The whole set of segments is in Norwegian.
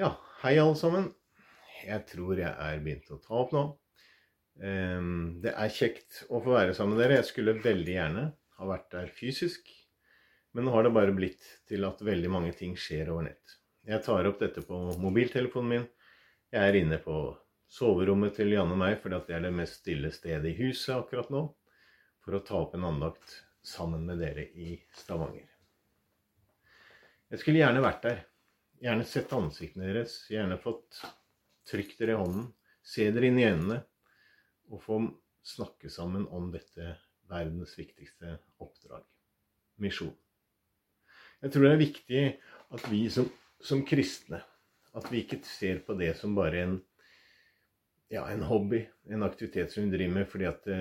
Ja, hei alle sammen. Jeg tror jeg er begynt å ta opp nå. Ehm, Det er kjekt å få være sammen med dere. Jeg skulle veldig gjerne ha vært der fysisk. Men nå har det bare blitt til at veldig mange ting skjer over nett. Jeg tar opp dette på mobiltelefonen min. Jeg er inne på soverommet til Janne og meg fordi at det er det mest stille stedet i huset akkurat nå. For å ta opp en andakt sammen med dere i Stavanger. Jeg skulle gjerne vært der. Gjerne sett ansiktene deres. Gjerne fått trykt dere i hånden. Se dere inn i øynene. Og få snakke sammen om dette verdens viktigste oppdrag. Misjon. Jeg tror det er viktig at vi som, som kristne at vi ikke ser på det som bare en, ja, en hobby, en aktivitet som vi driver med fordi at det,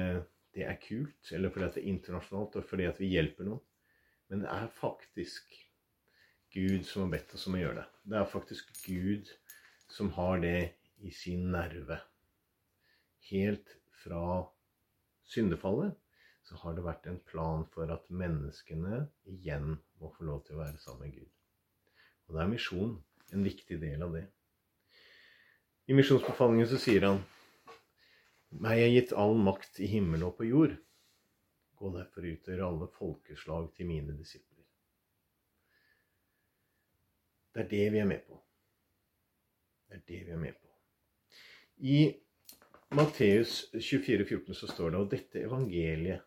det er kult, eller fordi at det er internasjonalt, og fordi at vi hjelper noen. Men det er faktisk Gud som har bedt oss om å gjøre det. Det er faktisk Gud som har det i sin nerve. Helt fra syndefallet så har det vært en plan for at menneskene igjen må få lov til å være sammen med Gud. Og da er misjon en viktig del av det. I misjonsbefalingen så sier han meg er gitt all makt i himmel og på jord. Gå derfor ut og gjør alle folkeslag til mine disipler. Det er det vi er med på. Det er det vi er med på. I Matteus 24, 14 så står det og dette evangeliet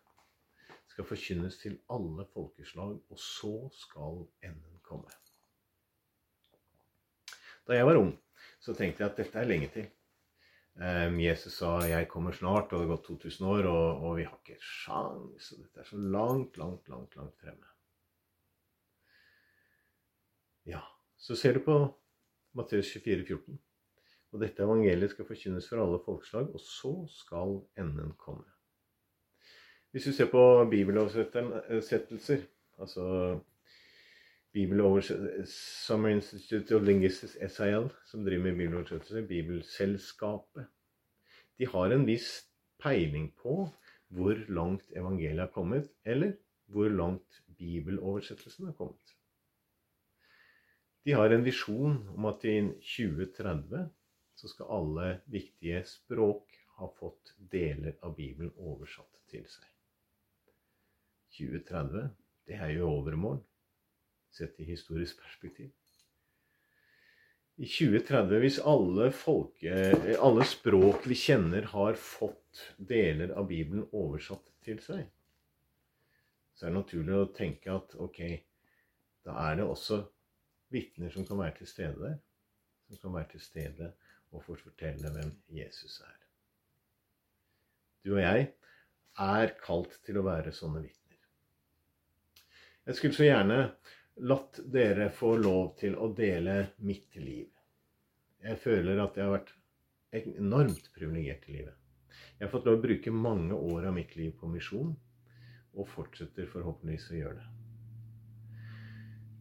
skal forkynnes til alle folkeslag, og så skal enden komme. Da jeg var ung, så tenkte jeg at dette er lenge til. Jesus sa 'jeg kommer snart', og det har gått 2000 år, og, og vi har ikke sjans. Og dette er så langt, langt, langt, langt fremme. Ja, så ser du på Matteus 24, 14. Og dette evangeliet skal forkynnes for alle folkeslag, og så skal enden komme. Hvis du ser på bibeloversettelser, altså Summer Institute of Linguistics, SIL, som driver med bibeloversettelser, Bibelselskapet, de har en viss peiling på hvor langt evangeliet har kommet, eller hvor langt bibeloversettelsen har kommet. De har en visjon om at i 2030 så skal alle viktige språk ha fått deler av Bibelen oversatt til seg. 2030, det er jo overmorgen, sett i historisk perspektiv. I 2030, hvis alle, folke, alle språk vi kjenner, har fått deler av Bibelen oversatt til seg, så er det naturlig å tenke at ok, da er det også vitner som kan være til stede der. Som kan være til stede og fortelle hvem Jesus er. Du og jeg er kalt til å være sånne vitner. Jeg skulle så gjerne latt dere få lov til å dele mitt liv. Jeg føler at jeg har vært enormt privilegert i livet. Jeg har fått lov å bruke mange år av mitt liv på misjon, og fortsetter forhåpentligvis å gjøre det.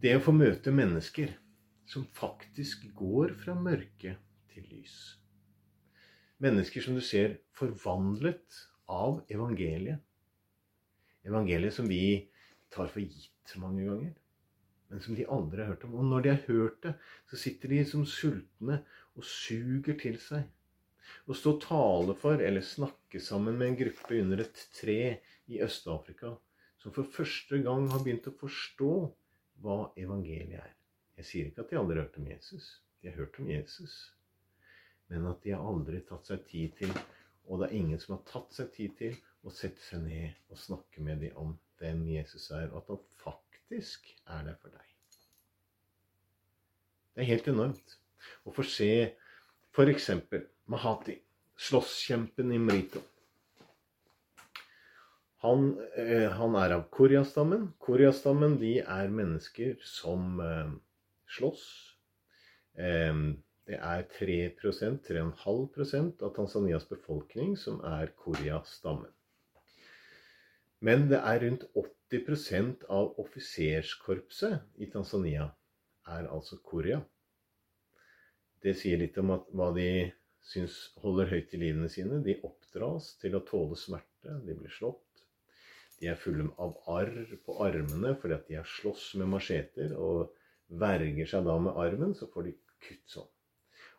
Det å få møte mennesker som faktisk går fra mørke til lys. Mennesker som du ser forvandlet av evangeliet. Evangeliet som vi tar for gitt mange ganger, men som de aldri har hørt om. Og når de har hørt det, så sitter de som sultne og suger til seg. Å stå og tale for eller snakke sammen med en gruppe under et tre i Øst-Afrika som for første gang har begynt å forstå hva evangeliet er. Jeg sier ikke at de aldri har hørt om Jesus. De har hørt om Jesus. Men at de har aldri tatt seg tid til, og det er ingen som har tatt seg tid til, å sette seg ned og snakke med dem om hvem Jesus er, og at han faktisk er der for deg. Det er helt enormt å få se f.eks. Mahati, slåsskjempen i Mrito. Han, eh, han, er av Korea-stammen. Korea-stammen de er mennesker som eh, slåss. Eh, det er 3% 3,5% av Tanzanias befolkning som er Korea-stammen. Men det er rundt 80% av offiserskorpset i Tanzania er altså Korea. Det sier litt om at, hva de syns holder høyt i livene sine. De oppdras til å tåle smerte. De blir slått. De er fulle av arr på armene fordi at de har slåss med macheter og verger seg da med armen, så får de kutt sånn.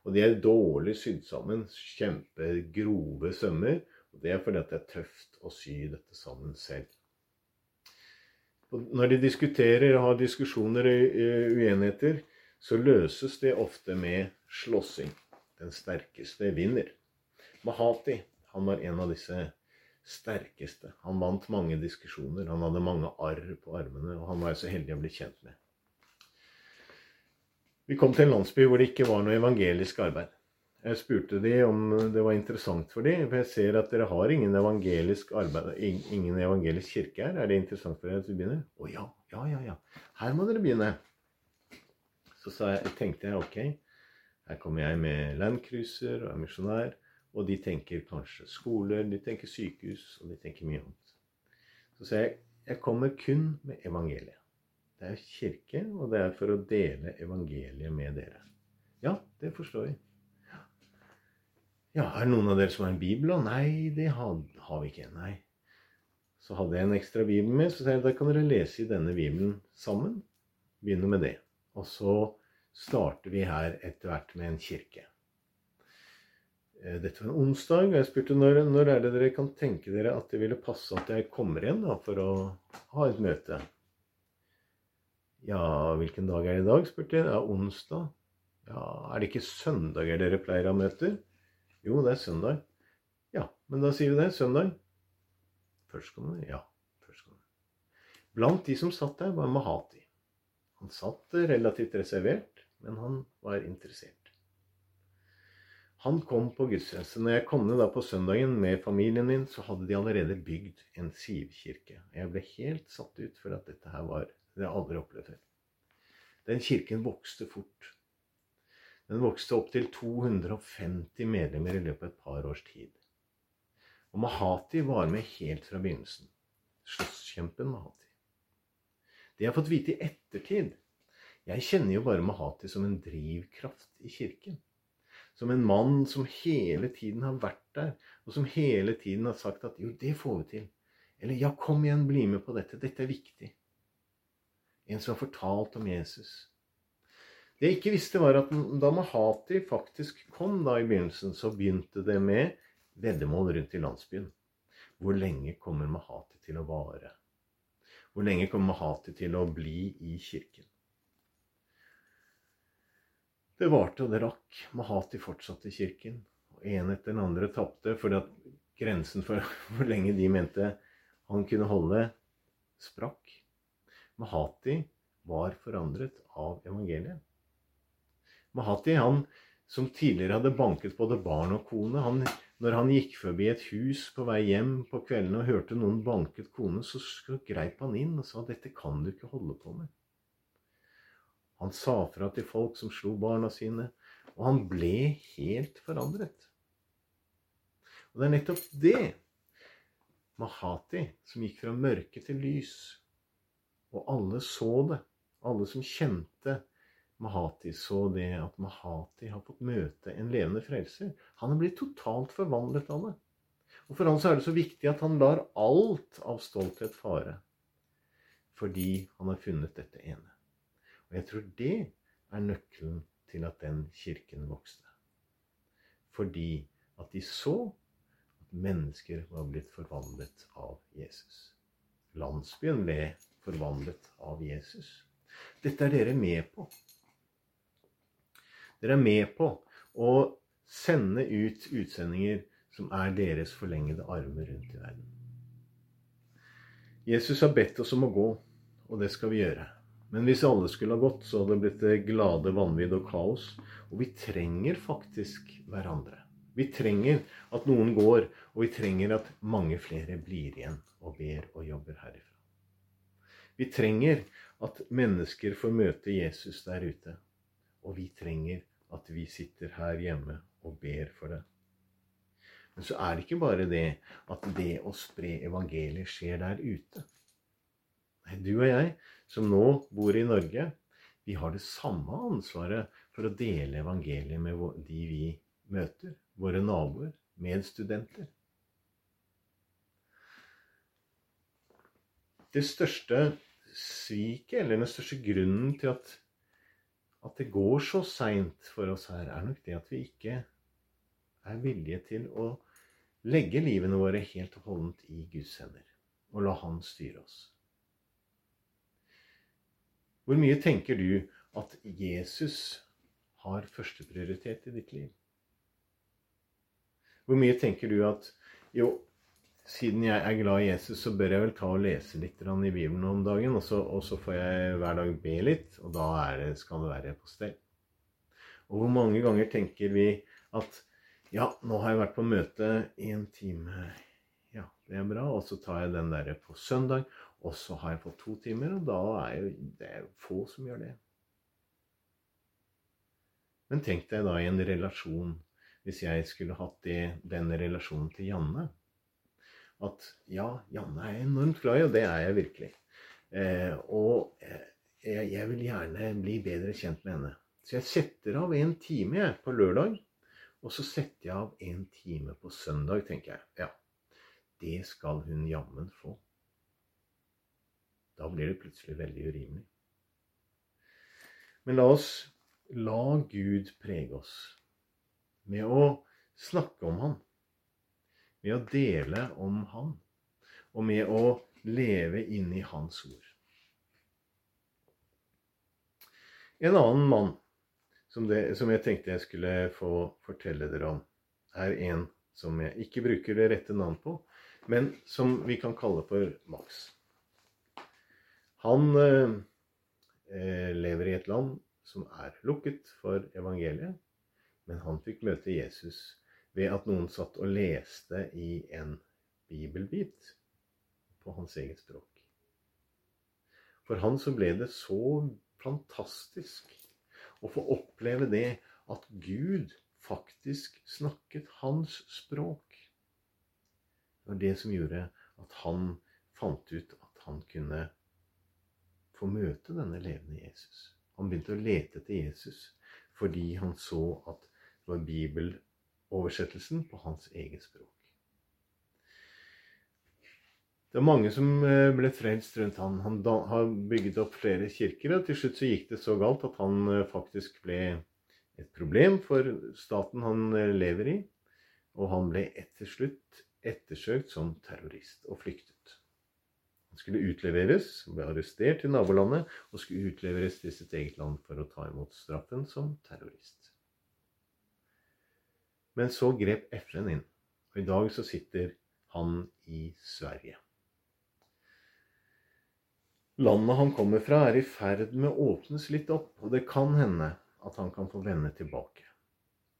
Og de er dårlig sydd sammen. Kjempegrove sømmer. Og det er fordi at det er tøft å sy dette sammen selv. Og når de diskuterer og har diskusjoner og uenigheter, så løses det ofte med slåssing. Den sterkeste vinner. Mahati han var en av disse sterkeste. Han vant mange diskusjoner. Han hadde mange arr på armene, og han var jeg så heldig å bli kjent med. Vi kom til en landsby hvor det ikke var noe evangelisk arbeid. Jeg spurte de om det var interessant for dem, for jeg ser at dere har ingen evangelisk arbeid, ingen evangelisk kirke her. Er det interessant for dere at vi begynner? Å ja, ja, ja, ja. Her må dere begynne. Så jeg, tenkte jeg ok, her kommer jeg med landcruiser og er misjonær. Og de tenker kanskje skoler, de tenker sykehus, og de tenker mye annet. Så sier jeg jeg kommer kun med evangeliet. Det er kirke, og det er for å dele evangeliet med dere. Ja, det forstår vi. Ja, er det noen av dere som har en bibel? Nei, det har, har vi ikke. Nei. Så hadde jeg en ekstra bibel med, så sa jeg da kan dere lese i denne bibelen sammen. Begynne med det. Og så starter vi her etter hvert med en kirke. Eh, dette var en onsdag, og jeg spurte når, når er det dere kan tenke dere at det ville passe at jeg kommer igjen da, for å ha et møte. Ja, hvilken dag er det i dag? spurte jeg. Ja, onsdag. Ja, Er det ikke søndager dere pleier å ha møter? Jo, det er søndag. Ja, men da sier vi det. Søndag. Førstkommende? Ja, førstkommende. Blant de som satt der, var Mahati. Han satt relativt reservert, men han var interessert. Han kom på gudstjeneste. Når jeg kom ned da på søndagen med familien min, så hadde de allerede bygd en sivkirke. Jeg ble helt satt ut for at dette her var Det har jeg aldri opplevd før. Den kirken vokste fort. Den vokste opp til 250 medlemmer i løpet av et par års tid. Og Mahati var med helt fra begynnelsen. Slåsskjempen Mahati. Det jeg har fått vite i ettertid Jeg kjenner jo bare Mahati som en drivkraft i kirken. Som en mann som hele tiden har vært der, og som hele tiden har sagt at 'jo, det får vi til'. Eller 'ja, kom igjen, bli med på dette. Dette er viktig'. En som har fortalt om Jesus. Det jeg ikke visste, var at da Mahati faktisk kom da i begynnelsen, så begynte det med veddemål rundt i landsbyen. Hvor lenge kommer Mahati til å vare? Hvor lenge kommer Mahati til å bli i kirken? Det varte og det rakk. Mahati fortsatte i kirken. Og en etter den andre tapte fordi at grensen for hvor lenge de mente han kunne holde, sprakk. Mahati var forandret av evangeliet. Mahati, han som tidligere hadde banket både barn og kone han, Når han gikk forbi et hus på vei hjem på kvelden og hørte noen banket kone, så greip han inn og sa 'Dette kan du ikke holde på med'. Han sa fra til folk som slo barna sine, og han ble helt forandret. Og det er nettopp det, Mahati, som gikk fra mørke til lys. Og alle så det. Alle som kjente Mahati, så det at Mahati har fått møte en levende frelser. Han er blitt totalt forvandlet av det. Og for han så er det så viktig at han lar alt av stolthet fare. Fordi han har funnet dette ene. Og jeg tror det er nøkkelen til at den kirken vokste. Fordi at de så at mennesker var blitt forvandlet av Jesus. Landsbyen ble forvandlet av Jesus. Dette er dere med på. Dere er med på å sende ut utsendinger som er deres forlengede armer rundt i verden. Jesus har bedt oss om å gå, og det skal vi gjøre. Men hvis alle skulle ha gått, så hadde det blitt glade vanvidd og kaos. Og vi trenger faktisk hverandre. Vi trenger at noen går, og vi trenger at mange flere blir igjen og ber og jobber herifra. Vi trenger at mennesker får møte Jesus der ute. Og vi trenger at vi sitter her hjemme og ber for det. Men så er det ikke bare det at det å spre evangeliet skjer der ute. Du og jeg som nå bor i Norge, vi har det samme ansvaret for å dele evangeliet med de vi møter, våre naboer, medstudenter. Det største sviket, eller den største grunnen til at, at det går så seint for oss her, er nok det at vi ikke er villige til å legge livene våre helt og holdent i Guds hender og la Han styre oss. Hvor mye tenker du at Jesus har førsteprioritet i ditt liv? Hvor mye tenker du at jo, siden jeg er glad i Jesus, så bør jeg vel ta og lese litt i Bibelen om dagen, og så, og så får jeg hver dag be litt, og da det, skal det være på stell. Og hvor mange ganger tenker vi at ja, nå har jeg vært på møte i en time. Ja, det er bra. Og så tar jeg den der på søndag, og så har jeg fått to timer, og da er jo det er få som gjør det. Men tenk deg da i en relasjon, hvis jeg skulle hatt det, den relasjonen til Janne at ja, Janne er enormt glad i, og det er jeg virkelig. Eh, og eh, jeg, jeg, vil gjerne bli bedre kjent med henne. Så jeg setter av en time jeg, på lørdag, og så setter jeg av en time på søndag, tenker jeg. Ja, det skal hun jammen få. Da blir det plutselig veldig urimelig. Men la oss la Gud prege oss med å snakke om Han med å dele om Han, og med å leve inn i Hans ord. En annen mann som, det, som jeg tenkte jeg skulle få fortelle dere om, er en som jeg ikke bruker det rette navn på, men som vi kan kalle for Max. Han eh, eh lever i et land som er lukket for evangeliet, men han fikk møte Jesus ved at noen satt og leste i en bibelbit på hans eget språk. For han så ble det så fantastisk å få oppleve det at Gud faktisk snakket hans språk. Det var det som gjorde at han fant ut at han kunne få møte denne levende Jesus. Han begynte å lete etter Jesus fordi han så at det var bibeloversettelsen på hans eget språk. Det er mange som eh, ble frelst rundt han. Han har bygget opp flere kirker, og til slutt så gikk det så galt at han eh, faktisk ble et problem for staten han eh, lever i. Og han ble etter slutt ettersøkt som terrorist og flyktet. Han skulle utleveres, ble arrestert i nabolandet og skulle utleveres til sitt eget land for å ta imot straffen som terrorist. Men så grep FN inn, og i dag så sitter han i Sverige. Landet han kommer fra, er i ferd med å åpnes litt opp, og det kan hende at han kan få vende tilbake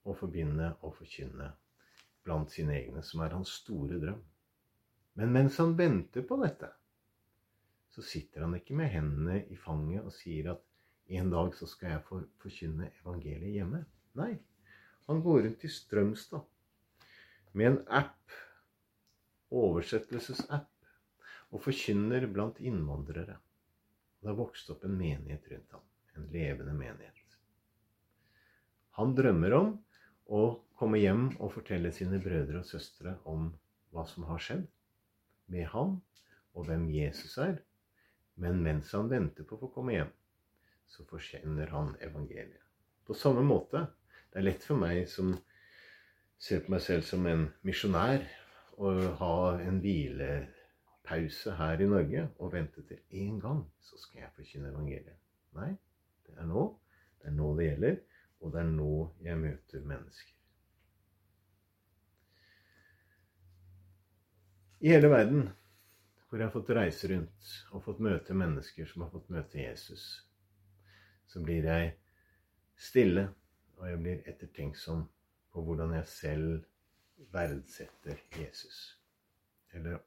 og forbinde og forkynne blant sine egne, som er hans store drøm. Men mens han venter på dette, så sitter han ikke med hendene i fanget og sier at en dag så skal jeg forkynne evangeliet hjemme. Nei, han går rundt i Strømstad med en app, oversettelsesapp, og forkynner blant innvandrere. Det har vokst opp en menighet rundt ham. En levende menighet. Han drømmer om å komme hjem og fortelle sine brødre og søstre om hva som har skjedd med ham, og hvem Jesus er. Men mens han venter på å få komme hjem, så forkjenner han evangeliet. På samme måte det er lett for meg som ser på meg selv som en misjonær, å ha en hvilepause her i Norge og vente til én gang, så skal jeg forkynne evangeliet. Nei, det er nå. Det er nå det gjelder, og det er nå jeg møter mennesker. I hele verden hvor jeg har fått reise rundt og fått møte mennesker som har fått møte Jesus, så blir jeg stille og jeg blir ettertenksom på hvordan jeg selv verdsetter Jesus. Eller i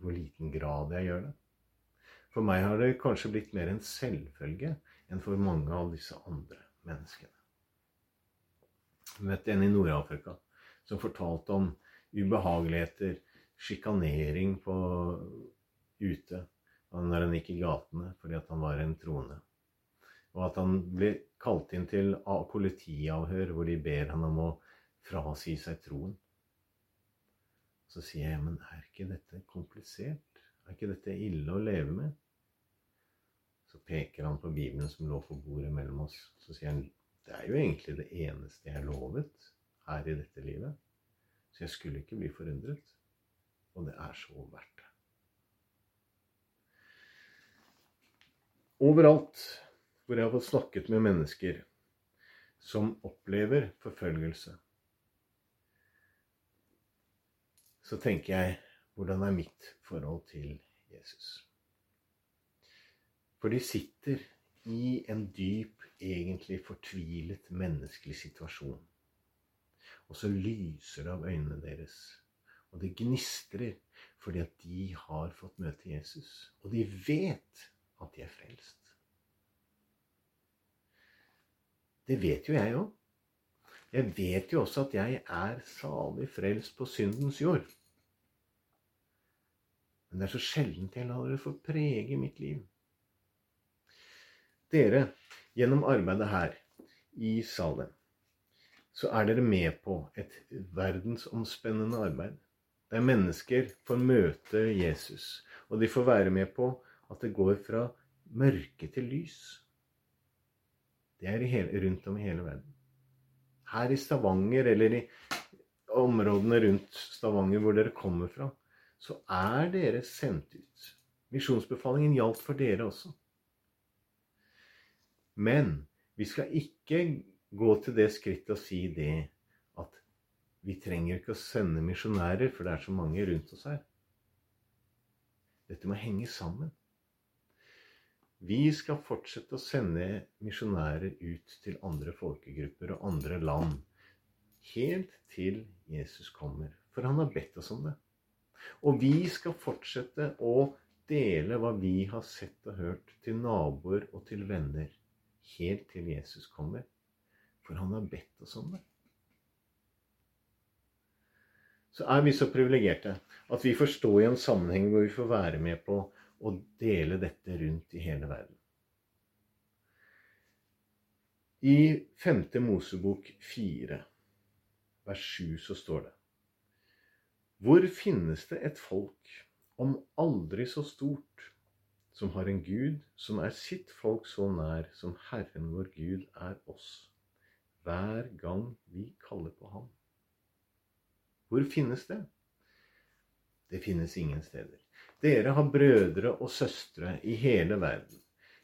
hvor liten grad jeg gjør det. For meg har det kanskje blitt mer en selvfølge enn for mange av disse andre menneskene. Jeg møtte en i Nord-Afrika som fortalte om ubehageligheter, sjikanering på ute når han gikk i gatene fordi at han var en troende. Og at han ble kalt inn til politiavhør hvor de ber han om å frasi seg troen. Så sier jeg, men er ikke dette komplisert? Er ikke dette ille å leve med? Så peker han på Bibelen som lå på bordet mellom oss. Så sier han det er jo egentlig det eneste jeg lovet her i dette livet. Så jeg skulle ikke bli forundret. Og det er så verdt det. Overalt hvor jeg har fått snakket med mennesker som opplever forfølgelse, så tenker jeg hvordan er mitt forhold til Jesus? For de sitter i en dyp, egentlig fortvilet menneskelig situasjon. Og så lyser det av øynene deres, det gnistrer fordi at de har fått møte Jesus. Og de vet at de er frelst. Det vet jo jeg òg. Jeg vet jo også at jeg er salig frelst på syndens jord. Men det er så sjeldent jeg lar det få prege mitt liv. Dere, gjennom arbeidet her i Salem, så er dere med på et verdensomspennende arbeid. Der mennesker får møte Jesus, og de får være med på at det går fra mørke til lys. Det er hele, rundt om i hele verden. Her i Stavanger, eller i områdene rundt Stavanger hvor dere kommer fra, så er dere sendt ut. Misjonsbefalingen gjaldt for dere også. Men vi skal ikke gå til det skrittet og si det vi trenger ikke å sende misjonærer, for det er så mange rundt oss her. Dette må henge sammen. Vi skal fortsette å sende misjonærer ut til andre folkegrupper og andre land. Helt til Jesus kommer. For han har bedt oss om det. Og vi skal fortsette å dele hva vi har sett og hørt, til naboer og til venner. Helt til Jesus kommer. For han har bedt oss om det. Så er vi så privilegerte at vi får stå i en sammenheng hvor vi får være med på å dele dette rundt i hele verden. I 5. Mosebok 4, vers 7, så står det Hvor finnes det et folk, om aldri så stort, som har en Gud som er sitt folk så nær som Herren vår Gud er oss, hver gang vi kaller på Ham? Hvor finnes det? Det finnes ingen steder. Dere har brødre og søstre i hele verden.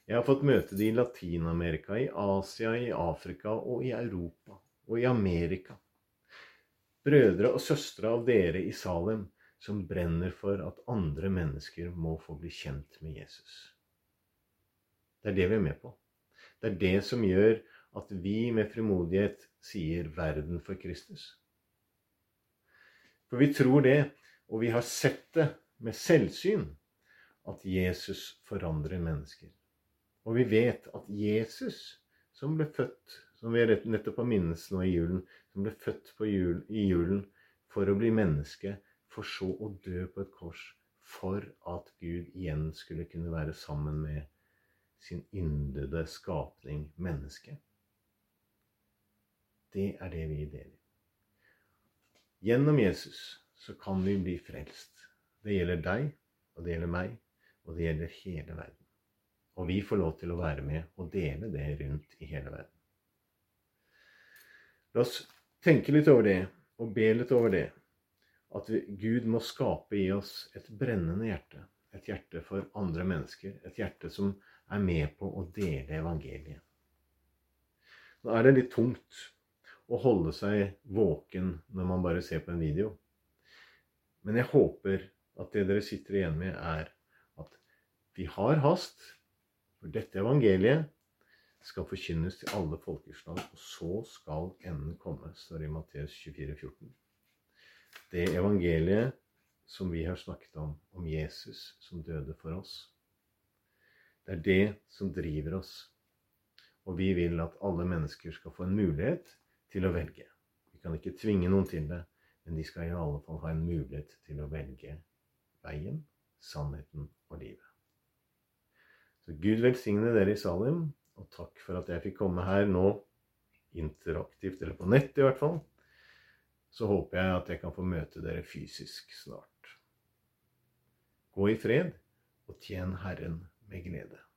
Jeg har fått møte de i Latin-Amerika, i Asia, i Afrika og i Europa og i Amerika. Brødre og søstre av dere i Salem som brenner for at andre mennesker må få bli kjent med Jesus. Det er det vi er med på. Det er det som gjør at vi med frimodighet sier 'verden for Kristus'. For vi tror det, og vi har sett det med selvsyn at Jesus forandrer mennesker. Og vi vet at Jesus, som ble født, som vi nettopp har minnes nå i julen, som ble født jul, i julen for å bli menneske, for så å dø på et kors for at Gud igjen skulle kunne være sammen med sin yndede skapning, mennesket. Det er det vi deler. Gjennom Jesus så kan vi bli frelst. Det gjelder deg, og det gjelder meg, og det gjelder hele verden. Og vi får lov til å være med og dele det rundt i hele verden. La oss tenke litt over det, og be litt over det. At Gud må skape i oss et brennende hjerte. Et hjerte for andre mennesker. Et hjerte som er med på å dele evangeliet. Nå er det litt tungt å holde seg våken når man bare ser på en video. Men jeg håper at det dere sitter igjen med, er at vi har hast. For dette evangeliet skal forkynnes til alle folkeslag, og så skal enden komme, står det i Matteus 24, 14. Det evangeliet som vi har snakket om, om Jesus som døde for oss, det er det som driver oss. Og vi vil at alle mennesker skal få en mulighet til å velge. Vi kan ikke tvinge noen til det, men de skal i alle fall ha en mulighet til å velge veien, sannheten og livet. Så Gud velsigne dere i Salim, og takk for at jeg fikk komme her nå, interaktivt, eller på nett i hvert fall. Så håper jeg at jeg kan få møte dere fysisk snart. Gå i fred, og tjen Herren med glede.